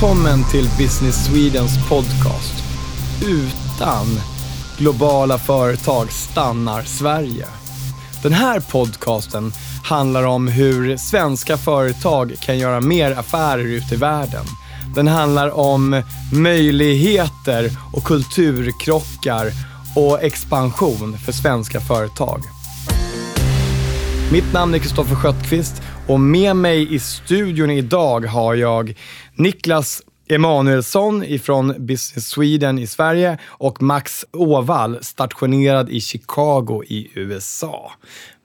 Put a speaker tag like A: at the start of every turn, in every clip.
A: Välkommen till Business Swedens podcast. Utan globala företag stannar Sverige. Den här podcasten handlar om hur svenska företag kan göra mer affärer ute i världen. Den handlar om möjligheter och kulturkrockar och expansion för svenska företag. Mitt namn är Kristoffer Sköttqvist och med mig i studion idag har jag Niklas Emanuelsson ifrån Business Sweden i Sverige och Max Åvall stationerad i Chicago i USA.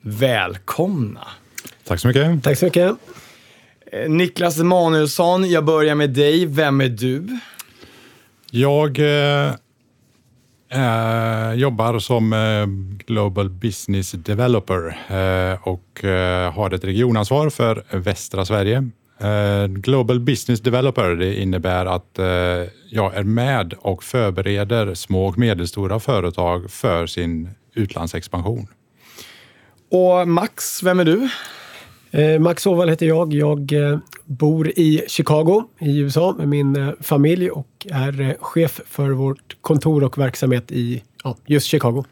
A: Välkomna!
B: Tack så mycket.
C: Tack så mycket.
A: Eh, Niklas Emanuelsson, jag börjar med dig. Vem är du?
B: Jag eh, eh, jobbar som eh, Global Business Developer eh, och har ett regionansvar för västra Sverige. Global Business Developer det innebär att jag är med och förbereder små och medelstora företag för sin utlandsexpansion.
A: Och Max, vem är du?
C: Eh, Max Åvall heter jag. Jag eh, bor i Chicago i USA med min eh, familj och är chef för vårt kontor och verksamhet i ja, just Chicago.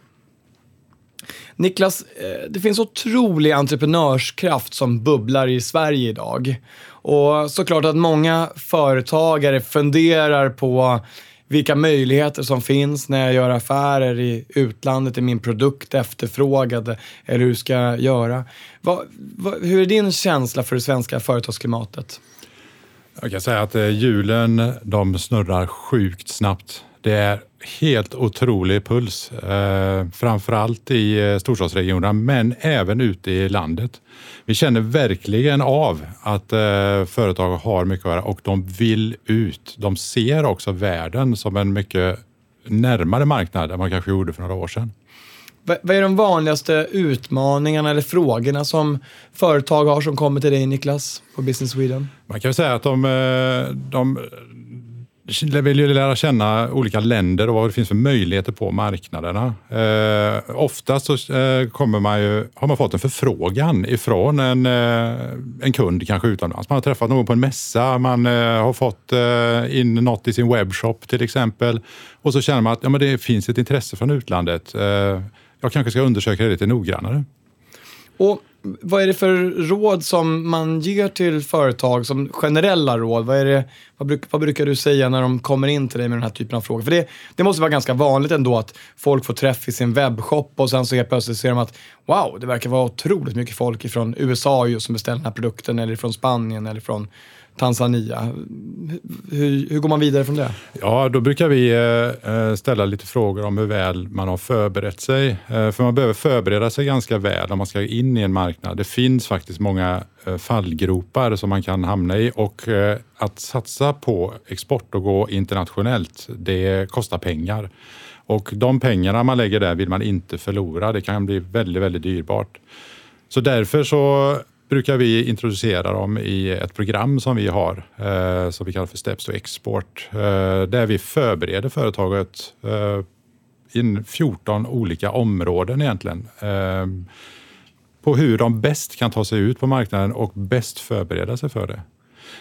A: Niklas, det finns otrolig entreprenörskraft som bubblar i Sverige idag. Och såklart att många företagare funderar på vilka möjligheter som finns när jag gör affärer i utlandet. Är min produkt efterfrågad? Eller hur ska jag göra? Vad, vad, hur är din känsla för det svenska företagsklimatet?
B: Jag kan säga att eh, hjulen de snurrar sjukt snabbt. Det är helt otrolig puls, eh, framförallt i eh, storstadsregionerna men även ute i landet. Vi känner verkligen av att eh, företag har mycket att göra och de vill ut. De ser också världen som en mycket närmare marknad än man kanske gjorde för några år sedan.
A: Vad är de vanligaste utmaningarna eller frågorna som företag har som kommer till dig Niklas på Business Sweden?
B: Man kan säga att de, eh, de vill ju lära känna olika länder och vad det finns för möjligheter på marknaderna. Eh, oftast så eh, kommer man ju, har man fått en förfrågan ifrån en, eh, en kund, kanske utomlands. Man har träffat någon på en mässa, man eh, har fått eh, in något i sin webbshop till exempel. Och så känner man att ja, men det finns ett intresse från utlandet. Eh, jag kanske ska undersöka det lite noggrannare.
A: Och vad är det för råd som man ger till företag som generella råd? Vad, är det, vad, bruk, vad, brukar du säga när de kommer in till dig med den här typen av frågor? För det, det måste vara ganska vanligt ändå att folk får träff i sin webbshop och sen så helt plötsligt ser de att wow, det verkar vara otroligt mycket folk från USA just som beställer den här produkten eller från Spanien eller från Tanzania. Hur, hur, går man vidare från det?
B: Ja, då brukar vi eh, eh, ställa lite frågor om hur väl man har förberett sig. Eh, för man behöver förbereda sig ganska väl om man ska in i en marknad. Det finns faktiskt många fallgropar som man kan hamna i och att satsa på export och gå internationellt, det kostar pengar. Och de pengarna man lägger där vill man inte förlora. Det kan bli väldigt, väldigt dyrbart. Så därför så brukar vi introducera dem i ett program som vi har, eh, som vi kallar för Steps to Export, eh, där vi förbereder företaget eh, i 14 olika områden egentligen. Eh, på hur de bäst kan ta sig ut på marknaden och bäst förbereda sig för det.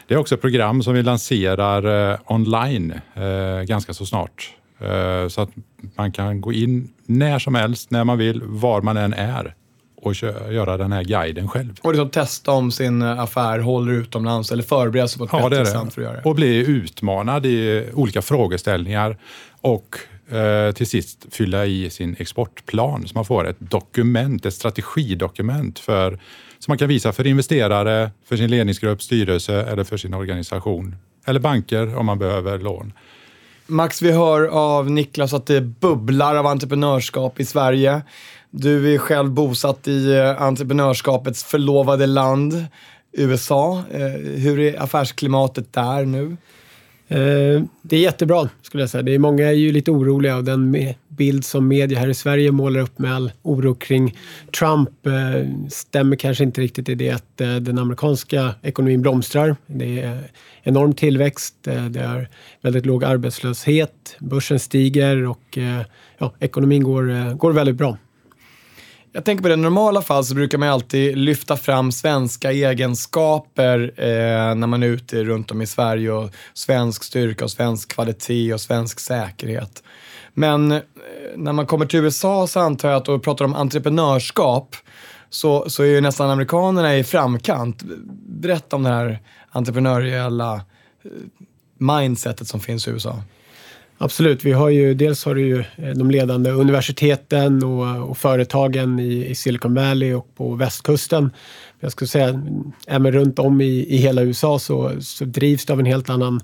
B: Det är också ett program som vi lanserar eh, online eh, ganska så snart. Eh, så att man kan gå in när som helst, när man vill, var man än är och göra den här guiden själv.
A: Och liksom testa om sin affär håller utomlands eller förbereda sig på ett ja, bättre sätt för att göra det.
B: Och bli utmanad i olika frågeställningar och eh, till sist fylla i sin exportplan så man får ett dokument, ett strategidokument för, som man kan visa för investerare, för sin ledningsgrupp, styrelse eller för sin organisation. Eller banker om man behöver lån.
A: Max, vi hör av Niklas att det bubblar av entreprenörskap i Sverige. Du är själv bosatt i eh, entreprenörskapets förlovade land, USA. Eh, hur är affärsklimatet där nu?
C: Eh, det är jättebra, skulle jag säga. Det är många är ju lite oroliga av den bild som media här i Sverige målar upp med all oro kring Trump eh, stämmer kanske inte riktigt i det att eh, den amerikanska ekonomin blomstrar. Det är enorm tillväxt, eh, det är väldigt låg arbetslöshet, börsen stiger och ja, ekonomin går, går väldigt bra.
A: Jag tänker på det, i normala fall så brukar man alltid lyfta fram svenska egenskaper eh, när man är ute runt om i Sverige och svensk styrka och svensk kvalitet och svensk säkerhet. Men eh, när man kommer till USA så antar jag att, och pratar om entreprenörskap, så, så är ju nästan amerikanerna i framkant. Berätta om det här entreprenöriella eh, mindsetet som finns i USA.
C: Absolut, vi har ju, dels har du ju eh, de ledande universiteten och, och företagen i, i, Silicon Valley och på västkusten. Jag skulle säga, även runt om i, i hela USA så, så drivs det av en helt annan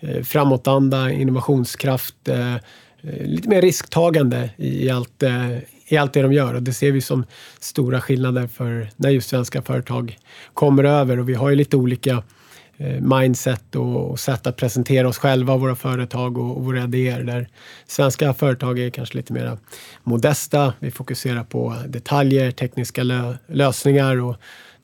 C: eh, framåtanda, innovationskraft, eh Eh, lite mer risktagande i, allt, eh, i allt det de gör. Och det ser vi som stora skillnader för när just svenska företag kommer över. Och vi har ju lite olika eh, mindset och, sätt att presentera oss själva, våra företag och, våra idéer. Där svenska företag är kanske lite mer modesta. Vi fokuserar på detaljer, tekniska lö lösningar och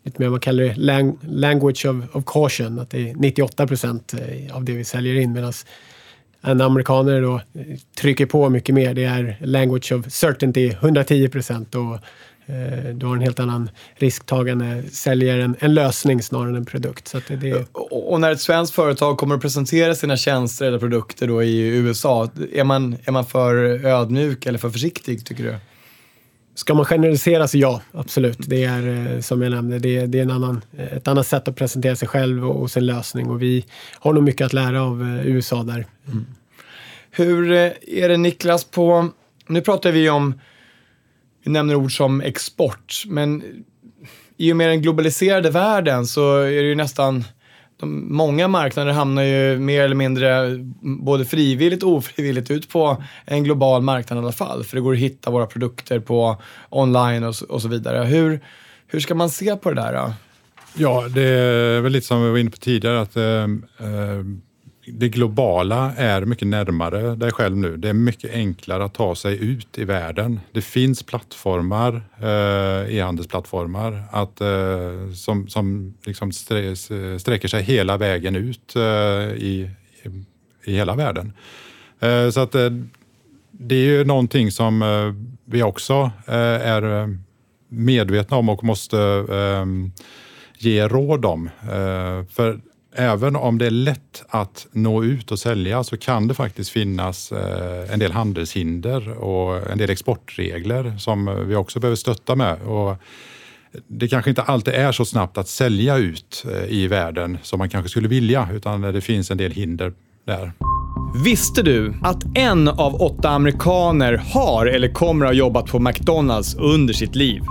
C: lite mer man kallar det lang language of, of, caution. Att det är 98 procent av det vi säljer in medan en amerikaner då trycker på mycket mer. Det är language of certainty, 110 procent. Eh, du har en helt annan risktagande, säljer en, en lösning snarare än en produkt. Så det, det...
A: Och när ett svenskt företag kommer att presentera sina tjänster eller produkter då i USA, är man, är man för ödmjuk eller för försiktig tycker du?
C: Ska man generalisera så ja, absolut. Det är eh, som jag nämnde, det är, det är en annan, ett annat sätt att presentera sig själv och, och sin lösning och vi har nog mycket att lära av eh, USA där. Mm.
A: Hur eh, är det Niklas på, nu pratar vi om vi nämner ord som export, men i och med den globaliserade världen så är det ju nästan de, många marknader hamnar ju mer eller mindre både frivilligt och ofrivilligt ut på en global marknad i alla fall. För det går att hitta våra produkter på online och, och så vidare. Hur, hur ska man se på det där? Då?
B: Ja, det är väl lite som vi var inne på tidigare att eh, eh det globala är mycket närmare dig själv nu. Det är mycket enklare att ta sig ut i världen. Det finns plattformar, eh, e-handelsplattformar, att, eh, som, som liksom sträcker sig hela vägen ut eh, i, i hela världen. Så att det är ju någonting som vi också är medvetna om och måste ge råd om. För även om det är lätt att nå ut och sälja så kan det faktiskt finnas eh, en del handelshinder och en del exportregler som vi också behöver stötta med. Och det kanske inte alltid är så snabbt att sälja ut eh, i världen som man kanske skulle vilja, utan det finns en del hinder där.
A: Visste du att en av åtta amerikaner har eller kommer att ha jobbat på McDonalds under sitt liv?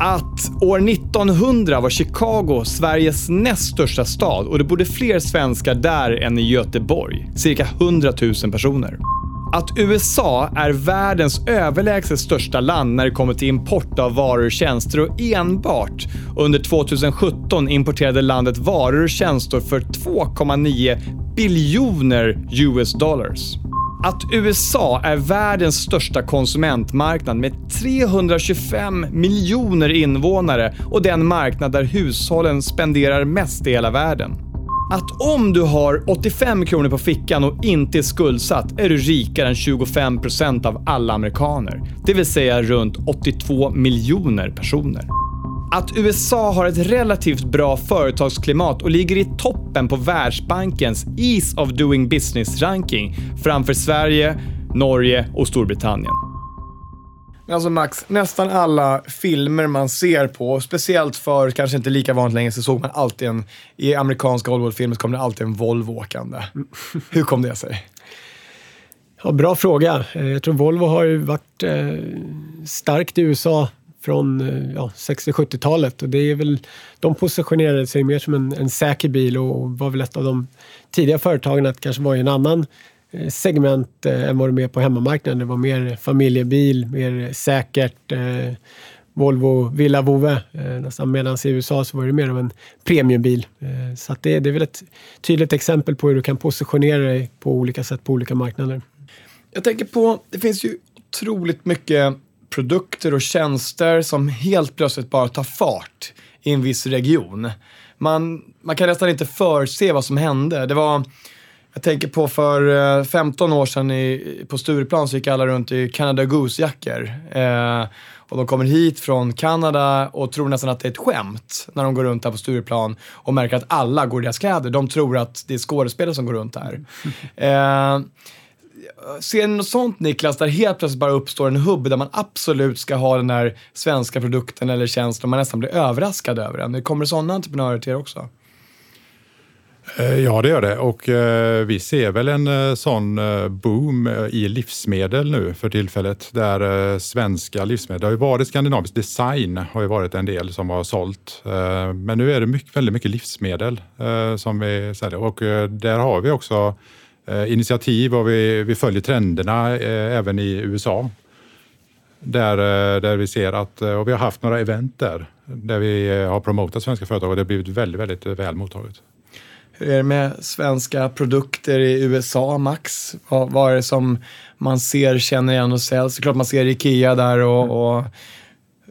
A: Att år 1900 var Chicago Sveriges näst största stad och det bodde fler svenskar där än i Göteborg. Cirka 100 000 personer. Att USA är världens överlägset största land när det kommer till import av varor och tjänster och enbart under 2017 importerade landet varor och tjänster för 2,9 biljoner US dollars. Att USA är världens största konsumentmarknad med 325 miljoner invånare och den marknad där hushållen spenderar mest i hela världen. Att om du har 85 kronor på fickan och inte är skuldsatt är du rikare än 25% av alla amerikaner. Det vill säga runt 82 miljoner personer att USA har ett relativt bra företagsklimat och ligger i toppen på Världsbankens Ease of Doing Business-ranking framför Sverige, Norge och Storbritannien. Alltså Max, nästan alla filmer man ser på, speciellt för kanske inte lika vanligt längre, så såg man alltid en, i amerikanska Hollywoodfilmer så kom det alltid en Volvo åkande. Hur kom det sig?
C: Ja, bra fråga. Eh, jag tror Volvo har ju varit eh, starkt i USA från eh, ja, 60-70-talet. Och det är väl, de positionerade sig mer som en, en säker bil och var väl ett av de tidiga företagen att kanske vara i en annan eh, segment eh, än vad de är på hemmamarknaden. Det var mer familjebil, mer säkert. Eh, Volvo Villa Vove. Eh, Medan i USA så var det mer av en premiumbil. Eh, så det, det är väl ett tydligt exempel på hur du kan positionera dig på olika sätt på olika marknader.
A: Jag tänker på, det finns ju otroligt mycket produkter och tjänster som helt plötsligt bara tar fart i en viss region. Man, man kan nästan inte förse vad som hände. Det var, jag tänker på för 15 eh, år sedan i, på Stureplan så gick alla runt i Canada Goose-jackor. Eh, och de kommer hit från Kanada och tror nästan att det är ett skämt när de går runt här på Stureplan och märker att alla går i deras kläder. De tror att det är skådespelare som går runt här. Eh, ser ni något sånt Niklas, där helt plötsligt bara uppstår en hubb där man absolut ska ha den här svenska produkten eller tjänsten och man nästan blir överraskad över den? Kommer det sådana entreprenörer till er också?
B: Eh, ja, det gör det. Och eh, vi ser väl en eh, sån eh, boom eh, i livsmedel nu för tillfället. Där eh, svenska livsmedel, det har ju varit skandinavisk design, har ju varit en del som har sålt. Eh, men nu är det mycket, väldigt mycket livsmedel som vi säljer. Och där har vi också initiativ och vi, vi följer trenderna även i USA. Där, där vi ser att, och vi har haft några event där, där vi har promotat svenska företag och det har blivit väldigt, väldigt väl mottaget.
A: Hur är det med svenska produkter i USA, Max? Vad, vad är det som man ser, känner igen och säljs? Det är klart man ser Ikea där och, och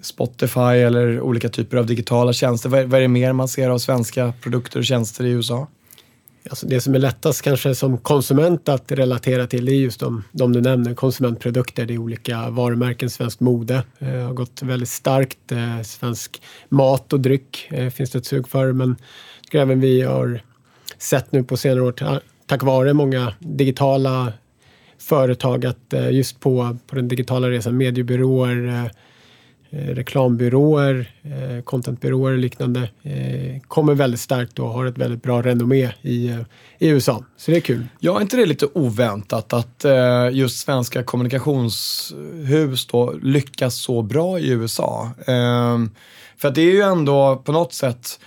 A: Spotify eller olika typer av digitala tjänster. Vad, vad är det mer man ser av svenska produkter och tjänster i USA?
C: Alltså det som är lättast kanske som konsument att relatera till det är just de, de du nämner, konsumentprodukter. Det är olika varumärken, svenskt mode eh, har gått väldigt starkt. Eh, svensk mat och dryck eh, finns det ett sug för, men även vi har sett nu på senare år tack vare många digitala företag att eh, just på, på den digitala resan, mediebyråer, eh, reklambyråer, contentbyråer och liknande kommer väldigt starkt och har ett väldigt bra renommé i, i USA. Så det är kul.
A: Ja, är inte det lite oväntat att just svenska kommunikationshus då lyckas så bra i USA? Ehm, för att det är ju ändå på något sätt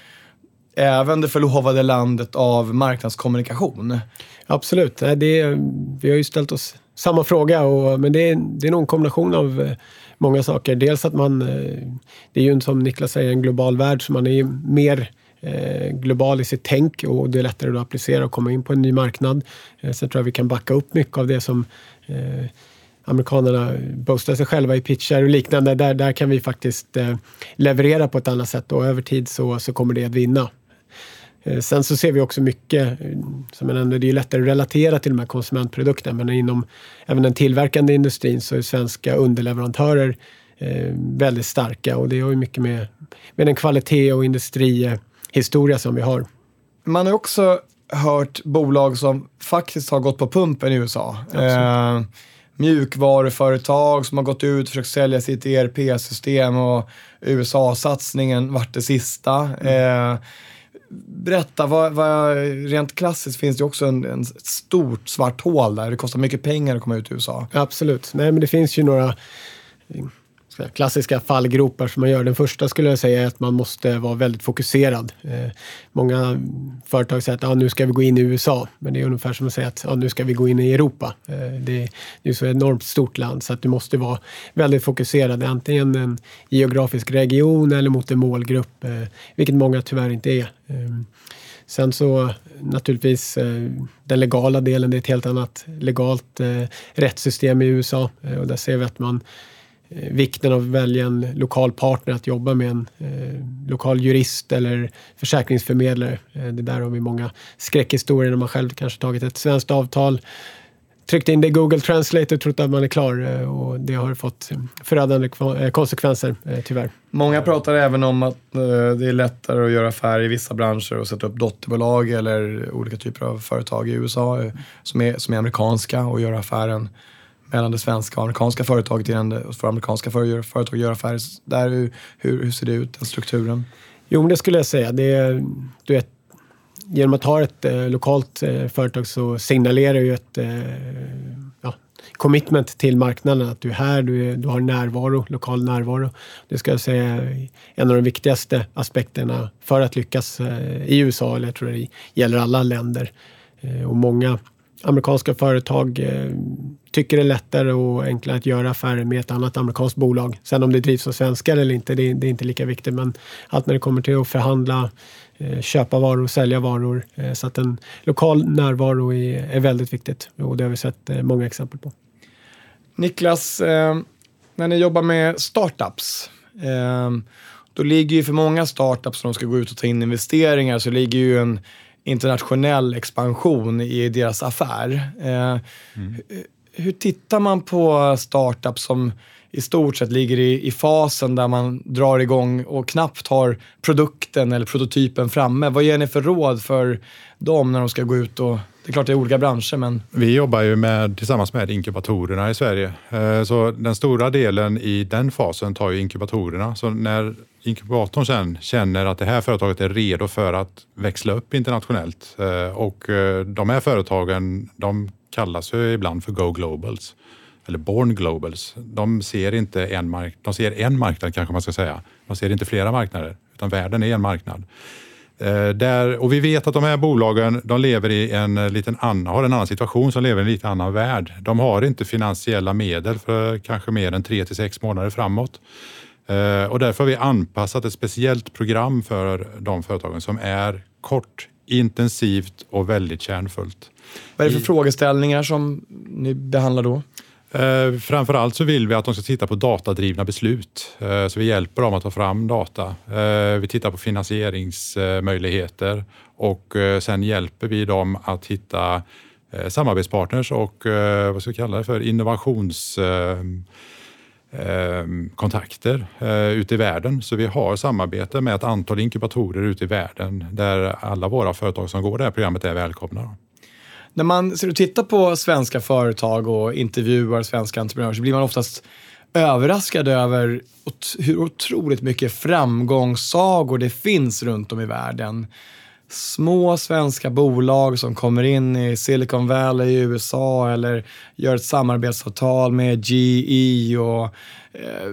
A: även det förlovade landet av marknadskommunikation.
C: Absolut. Det är, vi har ju ställt oss samma fråga, och, men det är, det är nog en kombination av eh, många saker. Dels att man, eh, det är ju som Niklas säger, en global värld, så man är ju mer eh, global i sitt tänk och det är lättare att applicera och komma in på en ny marknad. Eh, sen tror jag vi kan backa upp mycket av det som amerikanerna boastar sig själva i pitchar och liknande. Där, där kan vi faktiskt leverera på ett annat sätt och över tid så, så kommer det att vinna. Eh, sen så ser vi också mycket, eh, som jag nämnde, det är lättare att relatera till de här konsumentprodukterna, men inom även den tillverkande industrin så är svenska underleverantörer eh, väldigt starka och det har ju mycket med, med den kvalitet och industrihistoria som vi har.
A: Man har också hört bolag som faktiskt har gått på pumpen i USA. Eh, mjukvaruföretag som har gått ut och försökt sälja sitt ERP-system och USA-satsningen vart det sista. Mm. Eh, berätta, vad, vad, rent klassiskt finns det också en, en stort svart hål där. Det kostar mycket pengar att komma ut i USA.
C: Absolut. Nej, men det finns ju några klassiska fallgropar som man gör. Den första skulle jag säga är att man måste vara väldigt fokuserad. Eh, många företag säger att ah, nu ska vi gå in i USA, men det är ungefär som att säga att ah, nu ska vi gå in i Europa. Eh, det, är ju så enormt stort land så att du måste vara väldigt fokuserad, antingen en geografisk region eller mot en målgrupp, eh, vilket många tyvärr inte är. Eh, sen så naturligtvis eh, den legala delen, det är ett helt annat legalt eh, rättssystem i USA och där ser vi att man Eh, vikten av att välja en lokal partner att jobba med en eh, lokal jurist eller försäkringsförmedlare. Eh, det där har vi många skräckhistorier när man själv kanske tagit ett svenskt avtal tryckt in det i Google Translate och trott att man är klar eh, och det har fått förödande eh, konsekvenser eh, tyvärr.
A: Många pratar även om att eh, det är lättare att göra affärer i vissa branscher och sätta upp dotterbolag eller olika typer av företag i USA som är, som är amerikanska och göra affären mellan det svenska och amerikanska företaget innan det, för amerikanska företag gör affärer där. Hur, hur, ser det ut, den strukturen?
C: Jo, men det skulle jag säga. Det är, du vet, genom att ha ett eh, lokalt eh, företag så signalerar ju ett eh, ja, commitment till marknaden att du är här, du, är, du har närvaro, lokal närvaro. Det ska jag säga är en av de viktigaste aspekterna för att lyckas eh, i USA, eller jag tror det gäller alla länder. Eh, och många amerikanska företag eh, tycker det är lättare och enklare att göra affärer med ett annat amerikanskt bolag. Sen om det drivs av svenskar eller inte, det, det är inte lika viktigt. Men allt när det kommer till att förhandla, eh, köpa varor, och sälja varor. Eh, så att en lokal närvaro är, är väldigt viktigt och det har vi sett eh, många exempel på.
A: Niklas, eh, när ni jobbar med startups, eh, då ligger ju för många startups som ska gå ut och ta in investeringar så ligger ju en internationell expansion i deras affär. Eh, mm. hur tittar man på startups som i stort sett ligger i, i fasen där man drar igång och knappt har produkten eller prototypen framme? Vad ger ni för råd för dem när de ska gå ut och det är klart det är olika branscher men...
B: Vi jobbar ju med, tillsammans med inkubatorerna i Sverige. Eh, så den stora delen i den fasen tar ju inkubatorerna. Så när inkubatorn sen känner att det här företaget är redo för att växla upp internationellt eh, och eh, de här företagen de kallas ju ibland för Go Globals eller Born Globals. De ser inte en, mark de ser en marknad kanske man ska säga. De ser inte flera marknader utan världen är en marknad. Eh, där, och vi vet att de här bolagen de lever i en liten annan, har en annan situation som lever i en lite annan värld. De har inte finansiella medel för kanske mer än tre till sex månader framåt. Eh, och därför har vi anpassat ett speciellt program för de företagen som är kort, intensivt och väldigt kärnfullt.
A: Vad är det för I, frågeställningar som ni behandlar då?
B: Eh, framförallt så vill vi att de ska titta på datadrivna beslut. Eh, så vi hjälper dem att ta fram data. Eh, vi tittar på finansieringsmöjligheter och eh, sen hjälper vi dem att hitta eh, samarbetspartners och eh, vad ska vi kalla det för innovations kontakter ute i världen. Så vi har samarbete med ett antal inkubatorer ute i världen där alla våra företag som går det här programmet är välkomna.
A: När man ser och tittar på svenska företag och intervjuar svenska entreprenörer så blir man oftast överraskad över hur otroligt mycket framgångssagor det finns runt om i världen. Små svenska bolag som kommer in i Silicon Valley i USA eller gör ett samarbetsavtal med GE och eh,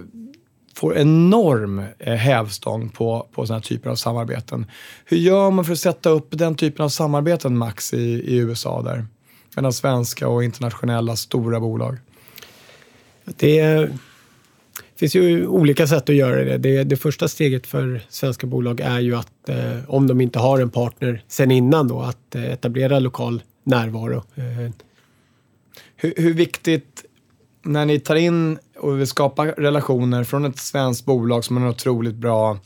A: får enorm eh, hävstång på, på sådana typer av samarbeten. Hur gör man för att sätta upp den typen av samarbeten, Max, i, i USA där? Mellan svenska och internationella stora bolag.
C: Det finns ju olika sätt att göra det. Det, det första steget för svenska bolag är ju att, eh, om de inte har en partner sen innan då, att eh, etablera lokal närvaro. Eh.
A: Hur, hur viktigt när ni tar in och vill skapa relationer från ett svenskt bolag som har en otroligt bra,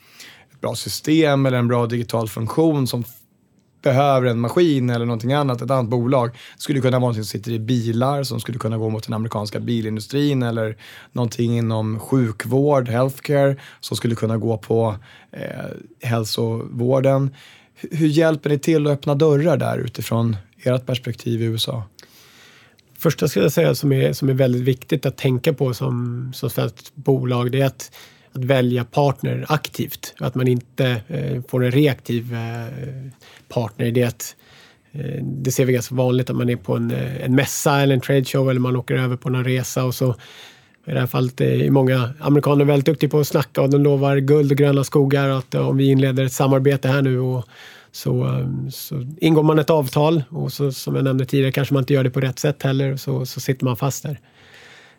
A: ett bra system eller en bra digital funktion som behöver en maskin eller någonting annat, ett annat bolag. Det skulle kunna vara någonting som sitter i bilar, som skulle kunna gå mot den amerikanska bilindustrin eller någonting inom sjukvård, healthcare, som skulle kunna gå på eh, hälsovården. H hur hjälper ni till att öppna dörrar där utifrån ert perspektiv i USA?
C: Första skulle jag säga som är, som är väldigt viktigt att tänka på som, som svenskt bolag, det är att, att välja partner aktivt. Att man inte eh, får en reaktiv eh, partner. Det, att, eh, det ser vi ganska vanligt att man är på en, eh, en mässa eller en trade show eller man åker över på någon resa och så i det här fallet eh, är många amerikaner väldigt duktiga på att snacka och de lovar guld och gröna skogar. Att eh, om vi inleder ett samarbete här nu och så, så ingår man ett avtal och så, som jag nämnde tidigare kanske man inte gör det på rätt sätt heller så, så sitter man fast där.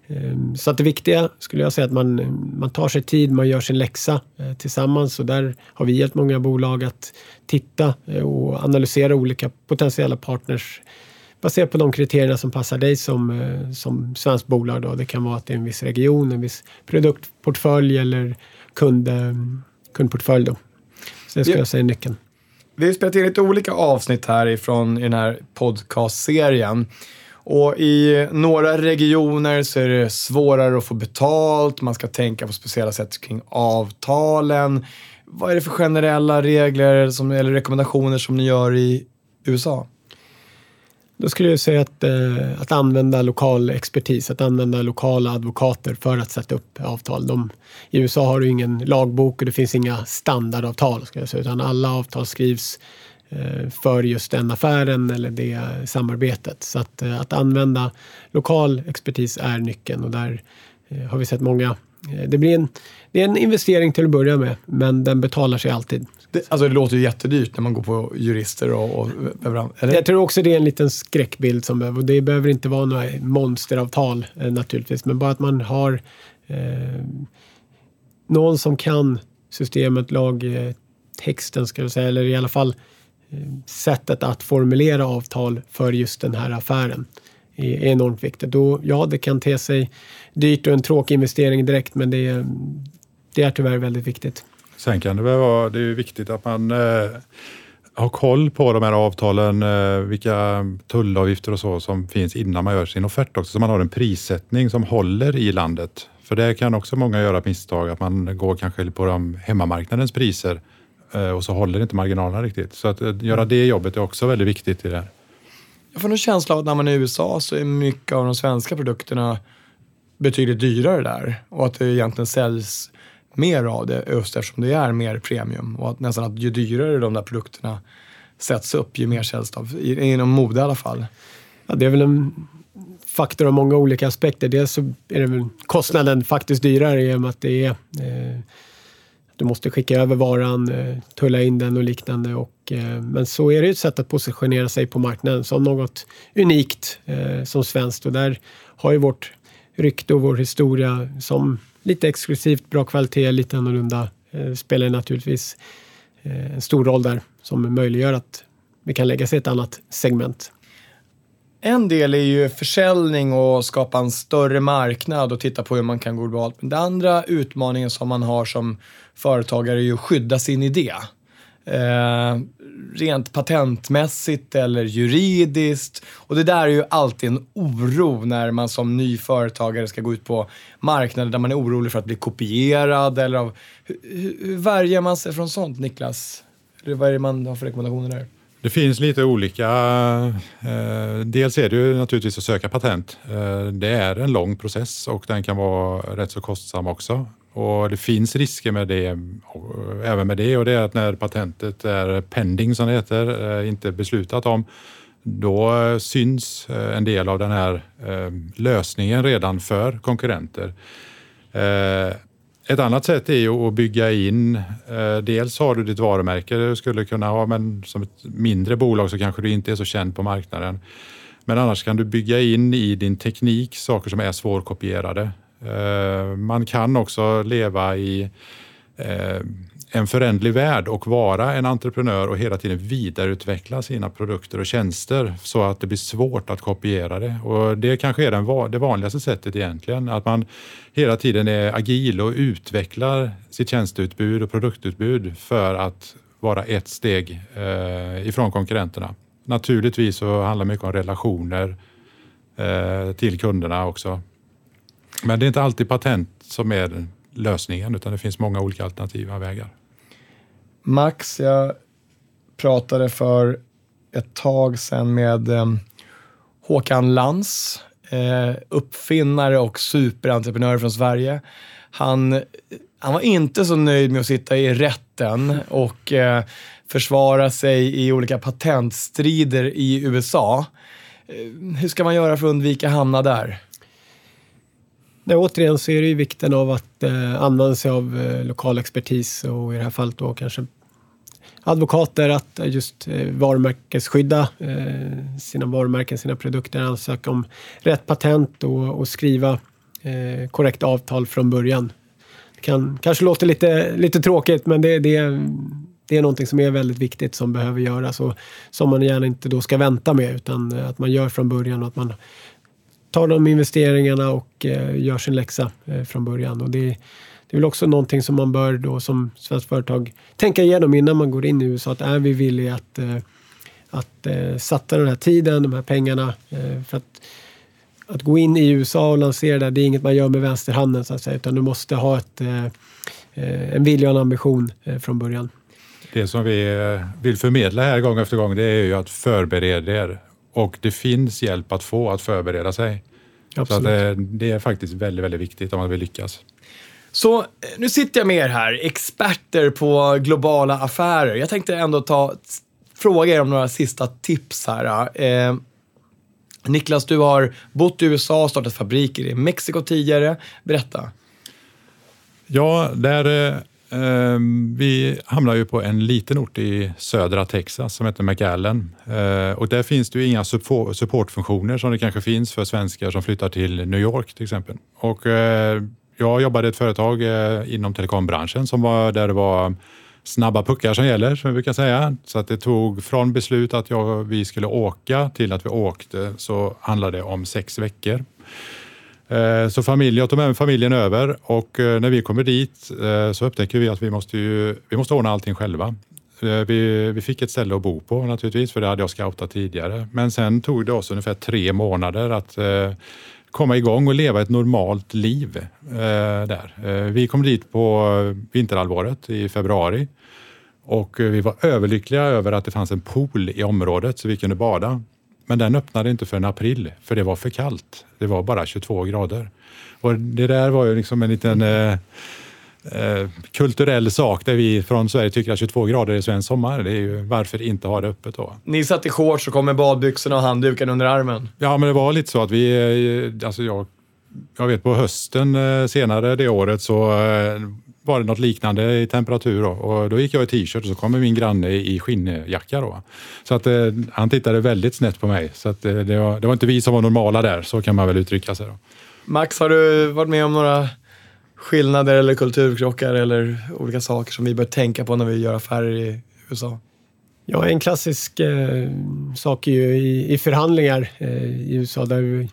C: Ehm, så att det viktiga skulle jag säga att man, man tar sig tid, man gör sin läxa eh, tillsammans och där har vi hjälpt många bolag att titta eh, och analysera olika potentiella partners baserat på de kriterierna som passar dig som, eh, som svenskt bolag. Då. Det kan vara att det är en viss region, en viss produktportfölj eller kund, kundportfölj. Då. Så det skulle jag säga är nyckeln.
A: Vi har spelat in lite olika avsnitt härifrån i den här podcastserien. Och i några regioner så är det svårare att få betalt, man ska tänka på speciella sätt kring avtalen. Vad är det för generella regler som, eller rekommendationer som ni gör i USA?
C: Då skulle jag säga att, eh, att använda lokal expertis, att använda lokala advokater för att sätta upp avtal. De, I USA har du ingen lagbok och det finns inga standardavtal, ska jag säga, utan alla avtal skrivs eh, för just den affären eller det samarbetet. Så att, eh, att använda lokal expertis är nyckeln och där eh, har vi sett många det blir en, det är en investering till att börja med, men den betalar sig alltid.
A: Det, alltså det låter ju jättedyrt när man går på jurister och... och
C: eller? Jag tror också det är en liten skräckbild som behöver, det behöver inte vara några monsteravtal eh, naturligtvis, men bara att man har eh, någon som kan systemet, lagtexten ska jag säga, eller i alla fall eh, sättet att formulera avtal för just den här affären är enormt viktigt. Då, ja, det kan te sig dyrt och en tråkig investering direkt, men det är, det är tyvärr väldigt viktigt.
B: Sen kan det väl vara, det är viktigt att man eh, har koll på de här avtalen, eh, vilka tullavgifter och så som finns innan man gör sin offert också, så man har en prissättning som håller i landet. För det kan också många göra misstag, att man går kanske på de hemmamarknadens priser eh, och så håller inte marginalerna riktigt. Så att eh, göra det jobbet är också väldigt viktigt i det här.
A: Jag får en känsla av att när man är i USA så är mycket av de svenska produkterna betydligt dyrare där och att det egentligen säljs mer av det just eftersom det är mer premium och att nästan att ju dyrare de där produkterna sätts upp ju mer säljs av, inom mode i alla fall.
C: Ja, det är väl en faktor av många olika aspekter. Dels så är det väl kostnaden faktiskt dyrare i och med att det är eh, du måste skicka över varan, eh, tulla in den och liknande. Och, eh, men så är det ett sätt att positionera sig på marknaden som något unikt eh, som svenskt. Och där har ju vårt rykte och vår historia som lite exklusivt, bra kvalitet, lite annorlunda spelar naturligtvis en stor roll där som möjliggör att vi kan lägga sig i ett annat segment.
A: En del är ju försäljning och skapa en större marknad och titta på hur man kan gå globalt. Men den andra utmaningen som man har som företagare är ju att skydda sin idé. Eh, rent patentmässigt eller juridiskt. Och det där är ju alltid en oro när man som ny företagare ska gå ut på marknader där man är orolig för att bli kopierad eller av... Hur, hur värjer man sig från sånt, Niklas? Eller vad är det man har för rekommendationer där?
B: Det finns lite olika. Eh, dels är det ju naturligtvis att söka patent. Eh, det är en lång process och den kan vara rätt så kostsam också. Och det finns risker med det, eh, även med det och det är att när patentet är pending som det heter, inte beslutat om, då syns en del av den här lösningen redan för konkurrenter. Ett annat sätt är ju att bygga in, eh, dels har du ditt varumärke du skulle kunna ha, men som ett mindre bolag så kanske du inte är så känd på marknaden. Men annars kan du bygga in i din teknik saker som är svårkopierade. Eh, man kan också leva i eh, en förändlig värld och vara en entreprenör och hela tiden vidareutveckla sina produkter och tjänster så att det blir svårt att kopiera det. Och det kanske är den, det vanligaste sättet egentligen, att man hela tiden är agil och utvecklar sitt tjänsteutbud och produktutbud för att vara ett steg eh, ifrån konkurrenterna. Naturligtvis så handlar det mycket om relationer eh, till kunderna också. Men det är inte alltid patent som är lösningen utan det finns många olika alternativa vägar.
A: Max, jag pratade för ett tag sedan med eh, Håkan Lans, eh, uppfinnare och superentreprenör från Sverige. Han, han var inte så nöjd med att sitta i rätten och eh, försvara sig i olika patentstrider i USA. Eh, hur ska man göra för att undvika att hamna där?
C: Nej, återigen så är det ju vikten av att eh, använda sig av eh, lokal expertis och i det här fallet då kanske advokater att just eh, varumärkesskydda eh, sina varumärken, sina produkter, ansöka om rätt patent och, och skriva eh, korrekt avtal från början. Det kan, kanske låter lite, lite tråkigt men det, det, det är någonting som är väldigt viktigt som behöver göras och som man gärna inte då ska vänta med utan att man gör från början och att man tar de investeringarna och gör sin läxa från början. Och det, det är väl också någonting som man bör då som svenskt företag tänka igenom innan man går in i USA. Att är vi villiga att, eh, att eh, satsa den här tiden, de här pengarna eh, för att att gå in i USA och lansera det, det är inget man gör med vänsterhanden så att säga, utan du måste ha ett, en vilja och en ambition från början.
B: Det som vi vill förmedla här gång efter gång, det är ju att förbereda er och det finns hjälp att få att förbereda sig. Absolut. Så det, det, är faktiskt väldigt, väldigt viktigt om man vill lyckas.
A: Så eh, nu sitter jag med er här, experter på globala affärer. Jag tänkte ändå ta, fråga er om några sista tips här. Eh, eh Niklas, du har bott i USA och startat fabriker i Mexiko tidigare. Berätta.
B: Ja, där eh, eh, vi hamnar ju på en liten ort i södra Texas som heter McAllen. Eh, och där finns det ju inga supportfunktioner som det kanske finns för svenskar som flyttar till New York till exempel. Och eh, jag jobbade i ett företag eh, inom telekombranschen som var där det var snabba puckar som gäller, som vi brukar säga. Så att det tog från beslut att jag, vi skulle åka till att vi åkte så handlade det om sex veckor. Eh, så familj, jag tog med familjen över och eh, när vi kommer dit så upptäcker vi att vi måste, ju, vi måste ordna allting själva. Vi, vi fick ett ställe att bo på naturligtvis, för det hade jag scoutat tidigare. Men sen tog det oss ungefär tre månader att eh, komma igång och leva ett normalt liv eh, där. Eh, vi kom dit på vinterhalvåret i februari och eh, vi var överlyckliga över att det fanns en pool i området så vi kunde bada. Men den öppnade inte förrän april, för det var för kallt. Det var bara 22 grader. Och det där var ju liksom en liten eh, eh, kulturell sak där vi från Sverige tycker att 22 grader är svensk sommar. Det är ju varför inte ha det öppet då?
A: Ni satt i shorts och kom med badbyxorna och handduken under armen.
B: Ja, men det var lite så att vi, eh, alltså jag, jag vet på hösten eh, senare det året så var det något liknande i temperatur då. och då gick jag i t-shirt och så kommer min granne i skinnjacka då. Så att eh, han tittade väldigt snett på mig. Så att eh, det, var, det var inte vi som var normala där, så kan man väl uttrycka sig då.
A: Max, har du varit med om några skillnader eller kulturkrockar eller olika saker som vi bör tänka på när vi gör affärer i USA?
C: Ja, en klassisk eh, sak är ju i, i förhandlingar eh, i USA där vi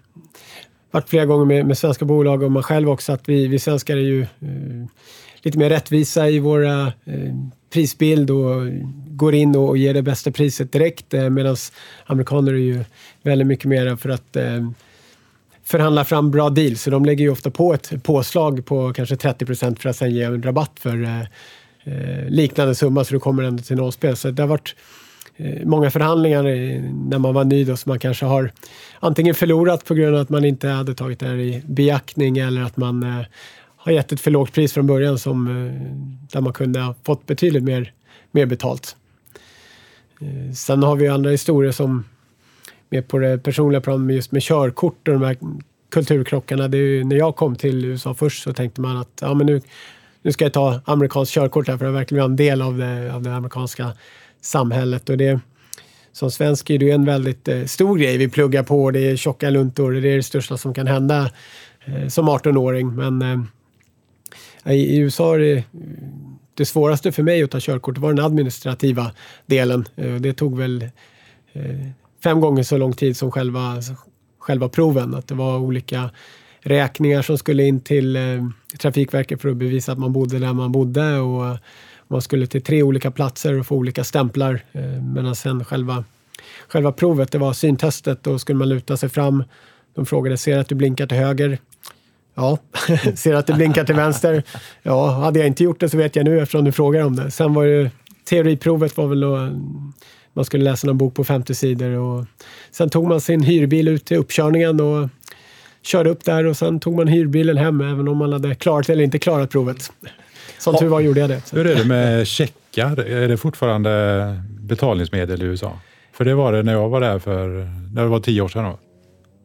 C: varit flera gånger med, med svenska bolag och man själv också att vi, vi svenskar är ju eh, lite mer rättvisa i våra eh, prisbild och går in och, och ger det bästa priset direkt eh, medan amerikaner är ju väldigt mycket mer för att eh, förhandla fram bra deals. Så de lägger ju ofta på ett påslag på kanske 30 procent för att sen ge en rabatt för eh, eh liknande summa så du kommer ändå till nollspel. Så det har varit eh, många förhandlingar när man var ny då, som man kanske har antingen förlorat på grund av att man inte hade tagit det här i beaktning eller att man eh, har gett ett för lågt pris från början som, eh, där man kunde ha fått betydligt mer, mer betalt. Eh, sen har vi andra historier som mer på det personliga planet just med körkort och de här kulturkrockarna. Det är ju, när jag kom till USA först så tänkte man att ja, men nu, nu ska jag ta amerikanskt körkort här för att verkligen vara en del av det, av det amerikanska samhället. Och det, som svensk är det en väldigt eh, stor grej vi pluggar på. Det är tjocka luntor, det är det största som kan hända eh, som 18-åring. Men eh, i, USA är det det svåraste för mig att ta körkort var den administrativa delen. Eh, det tog väl eh, fem gånger så lång tid som själva, själva proven. Att det var olika räkningar som skulle in till eh, Trafikverket för att bevisa att man bodde där man bodde. Och man skulle till tre olika platser och få olika stämplar. Eh, medan sen själva, själva provet, det var syntestet. Då skulle man luta sig fram. De frågade, ser att du blinkar till höger? Ja, ser att du blinkar till vänster? Ja, hade jag inte gjort det så vet jag nu eftersom du frågar om det. Sen var ju teoriprovet var väl då man skulle läsa någon bok på 50 sidor och sen tog man sin hyrbil ut till uppkörningen och körde upp där och sen tog man hyrbilen hem även om man hade klarat eller inte klarat provet. Som tur var gjorde jag det. Så.
B: Hur är det med checkar? Är det fortfarande betalningsmedel i USA? För det var det när jag var där för, när det var tio år sedan. Då.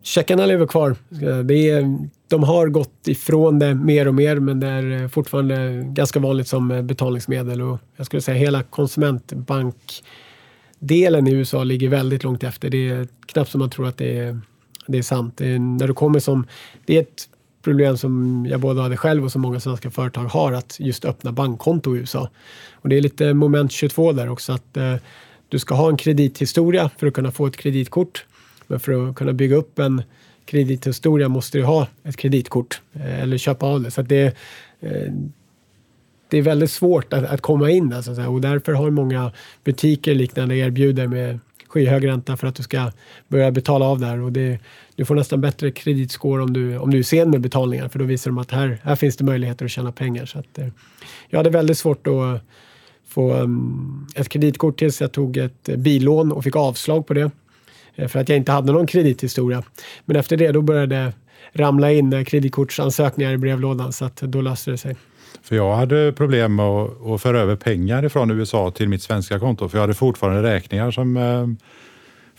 C: Checkarna lever kvar. Det är, de har gått ifrån det mer och mer men det är fortfarande ganska vanligt som betalningsmedel. Och jag skulle säga hela Delen i USA ligger väldigt långt efter. Det är knappt som man tror att det är, det är sant. Det är, när du kommer som, det är ett problem som jag både hade själv och som många svenska företag har att just öppna bankkonto i USA. Och det är lite moment 22 där också att eh, du ska ha en kredithistoria för att kunna få ett kreditkort. Men för att kunna bygga upp en kredithistoria måste du ha ett kreditkort eh, eller köpa av det. Så att det, eh, det är väldigt svårt att, att komma in där så att säga. och därför har många butiker liknande erbjuder med skyhög ränta för att du ska börja betala av där. Och det, du får nästan bättre kreditscore om du, om du är sen med betalningar för då visar de att här, här finns det möjligheter att tjäna pengar. Så att, eh, jag hade väldigt svårt att få um, ett kreditkort tills jag tog ett bilån billån och fick avslag på det. Eh, för att jag inte hade någon kredithistoria. Men efter det då började det ramla in kreditkortsansökningar i brevlådan så att då löste det sig.
B: För jag hade problem med att, att föra över pengar från USA till mitt svenska konto. För jag hade fortfarande räkningar som eh,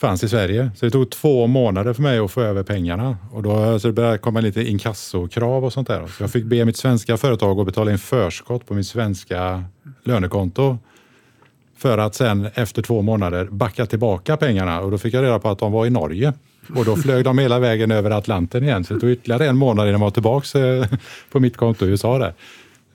B: fanns i Sverige. Så det tog två månader för mig att få över pengarna. Och då så det började komma lite inkassokrav och sånt där. Så jag fick be mitt svenska företag att betala in förskott på mitt svenska lönekonto. För att sen efter två månader backa tillbaka pengarna. Och då fick jag reda på att de var i Norge. Och då flög de hela vägen över Atlanten igen. Så det tog ytterligare en månad innan de var tillbaka eh, på mitt konto i USA. Där.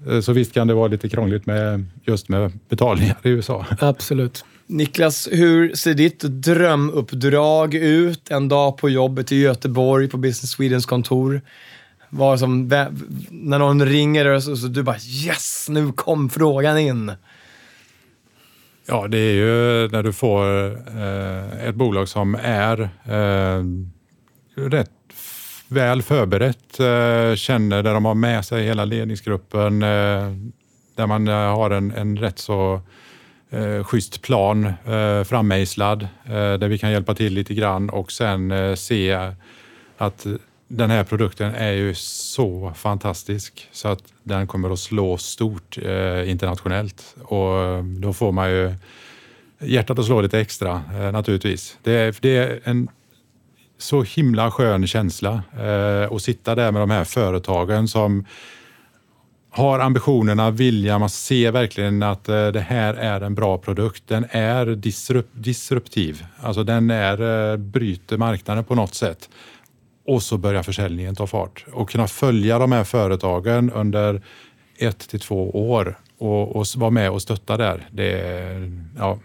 B: Eh, Så visst kan det vara lite krångligt med just med betalningar i USA.
C: Absolut.
A: Niklas, hur ser ditt drömuppdrag ut en dag på jobbet i Göteborg på Business Swedens kontor? Vad som, när någon ringer och så, så du bara yes, nu kom frågan in.
B: Ja, det är ju när du får eh, ett bolag som är eh, rätt väl förberett, eh, känner där de har med sig hela ledningsgruppen, eh, där man eh, har en, en rätt så eh, schysst plan eh, frammejslad, eh, där vi kan hjälpa till lite grann och sen eh, se att den här produkten är ju så fantastisk så att den kommer att slå stort eh, internationellt och då får man ju hjärtat att slå lite extra eh, naturligtvis. Det är, det är en så himla skön känsla eh, att sitta där med de här företagen som har ambitionerna, viljan, man ser verkligen att eh, det här är en bra produkt. Den är disrup disruptiv, alltså den är, eh, bryter marknaden på något sätt. Och så börjar försäljningen ta fart. Och kunna följa de här företagen under ett till två år och, och vara med och stötta där. Det ja,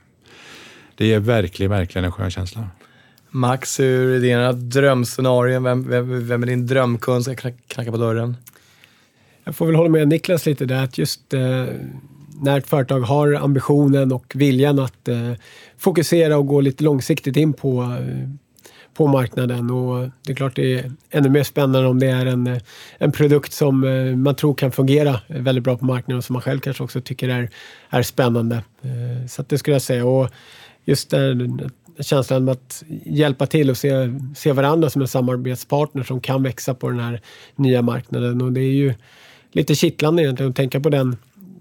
B: det är verkligen, verkligen en skön känsla.
A: Max, hur är dina drömscenarion? Vem, vem, vem är din drömkund som knackar på dörren?
C: Jag får väl hålla med Niklas lite där att just eh, när ett företag har ambitionen och viljan att eh, fokusera och gå lite långsiktigt in på, eh, på marknaden. Och det är klart det är ännu mer spännande om det är en, eh, en produkt som eh, man tror kan fungera väldigt bra på marknaden och som man själv kanske också tycker är, är spännande. Eh, så det skulle jag säga. Och just där, känslan med att hjälpa till och se, se varandra som en samarbetspartner som kan växa på den här nya marknaden. Och det är ju lite kittlande egentligen att tänka på den,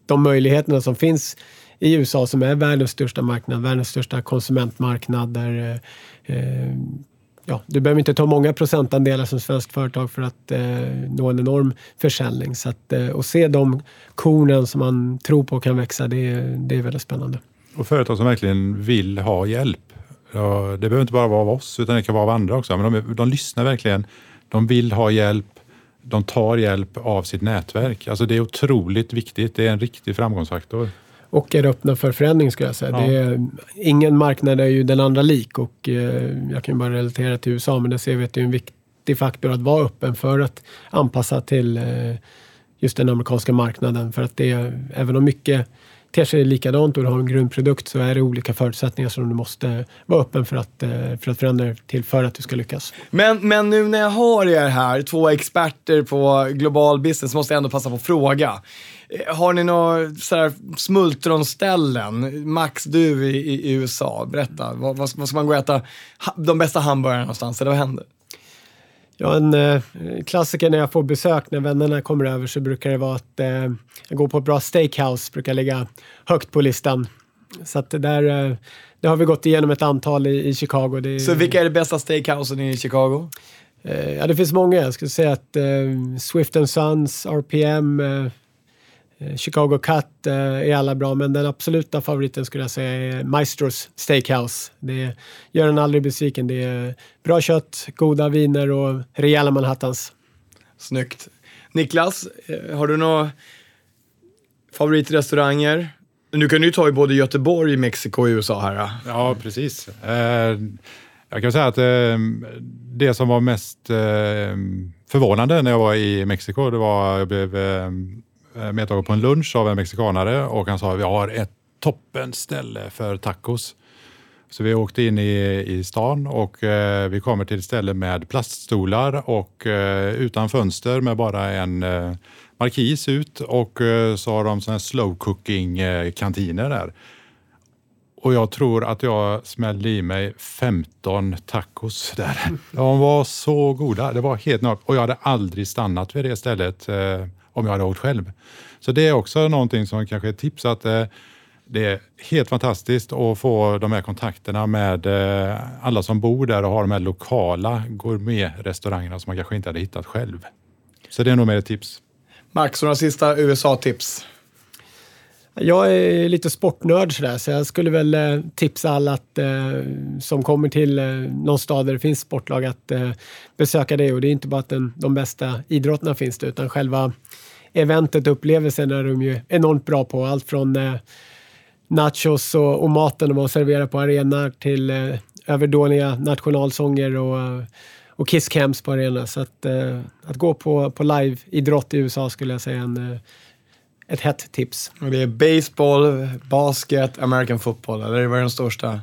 C: de möjligheterna som finns i USA som är världens största marknad, världens största konsumentmarknad där eh, eh, ja, du behöver inte ta många procentandelar som svenskt företag för att eh, nå en enorm försäljning. Så att, eh, och se de kornen som man tror på kan växa, det, det är väldigt spännande.
B: Och företag som verkligen vill ha hjälp. Ja, det behöver inte bara vara av oss, utan det kan vara av andra också. Men de, de lyssnar verkligen. De vill ha hjälp. De tar hjälp av sitt nätverk. Alltså det är otroligt viktigt. Det är en riktig framgångsfaktor
C: och är öppna för förändring skulle jag säga. Ja. Är, ingen marknad är ju den andra lik och eh, jag kan bara relatera till USA men det ser vi att det är en viktig faktor att vara öppen för att anpassa till eh, just den amerikanska marknaden. För att det, är, även om mycket ter sig likadant och du har en grundprodukt så är det olika förutsättningar som du måste vara öppen för att, eh, för att förändra till för att du ska lyckas.
A: Men, men nu när jag har er här, två experter på global business, måste jag ändå passa på att fråga. Eh, har ni några smultronställen? Max, du i, i USA, berätta. Var vad, ska man gå och äta de bästa hamburgarna någonstans? Eller vad händer?
C: Ja, en eh, klassiker när jag får besök, när vännerna kommer över, så brukar det vara att eh, jag går på ett bra steakhouse, brukar ligga högt på listan. Så att där, eh, det har vi gått igenom ett antal i, i Chicago.
A: Det, så vilka är de bästa steakhousen i Chicago?
C: Eh, ja, det finns många. Jag skulle säga att Swift Sons, RPM, Chicago Cut eh, är alla bra, men den absoluta favoriten skulle jag säga är Maestros Steakhouse. Det gör en aldrig besviken. Det är bra kött, goda viner och rejäla Manhattans.
A: Snyggt. Niklas, eh, har du några favoritrestauranger? Nu kan du ju ta i både Göteborg, Mexiko och USA här.
B: Ja, precis. Jag kan säga att det som var mest förvånande när jag var i Mexiko, det var jag blev Eh, medtagen på en lunch av en mexikanare och han sa att vi har ett toppen ställe för tacos. Så vi åkte in i, i stan och eh, vi kommer till ett ställe med plaststolar och eh, utan fönster med bara en eh, markis ut och eh, så har de såna slow cooking eh, kantiner där. Och jag tror att jag smällde i mig 15 tacos där. De var så goda. Det var helt nörd. Och jag hade aldrig stannat vid det stället om jag hade åkt själv. Så det är också någonting som kanske är ett tips att eh, det är helt fantastiskt att få de här kontakterna med eh, alla som bor där och har de här lokala gourmetrestaurangerna som man kanske inte hade hittat själv. Så det är nog mer ett tips.
A: Max, några sista USA-tips?
C: Jag är lite sportnörd sådär, så jag skulle väl eh, tipsa alla att, eh, som kommer till eh, någon stad där det finns sportlag att eh, besöka det. Och det är inte bara att den, de bästa idrotterna finns det, utan själva eventet, upplevelsen är de ju enormt bra på. Allt från eh, nachos och, och maten de serverar på arenan till eh, överdåniga nationalsånger och, och kisscamps på arenan. Så att, eh, att gå på, på live-idrott i USA skulle jag säga en, ett hett tips.
A: Och det är baseball, basket, American football, eller vad är de största?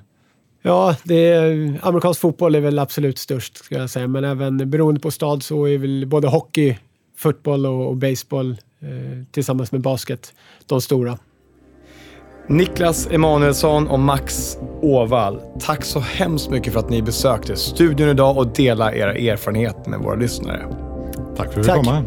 C: Ja, det är, amerikansk fotboll är väl absolut störst, ska jag säga. Men även beroende på stad så är väl både hockey, fotboll och, och baseball eh, tillsammans med basket de stora.
A: Niklas Emanuelsson och Max Åvall, tack så hemskt mycket för att ni besökte studion idag och delade era erfarenheter med våra lyssnare.
B: Tack för att fick komma.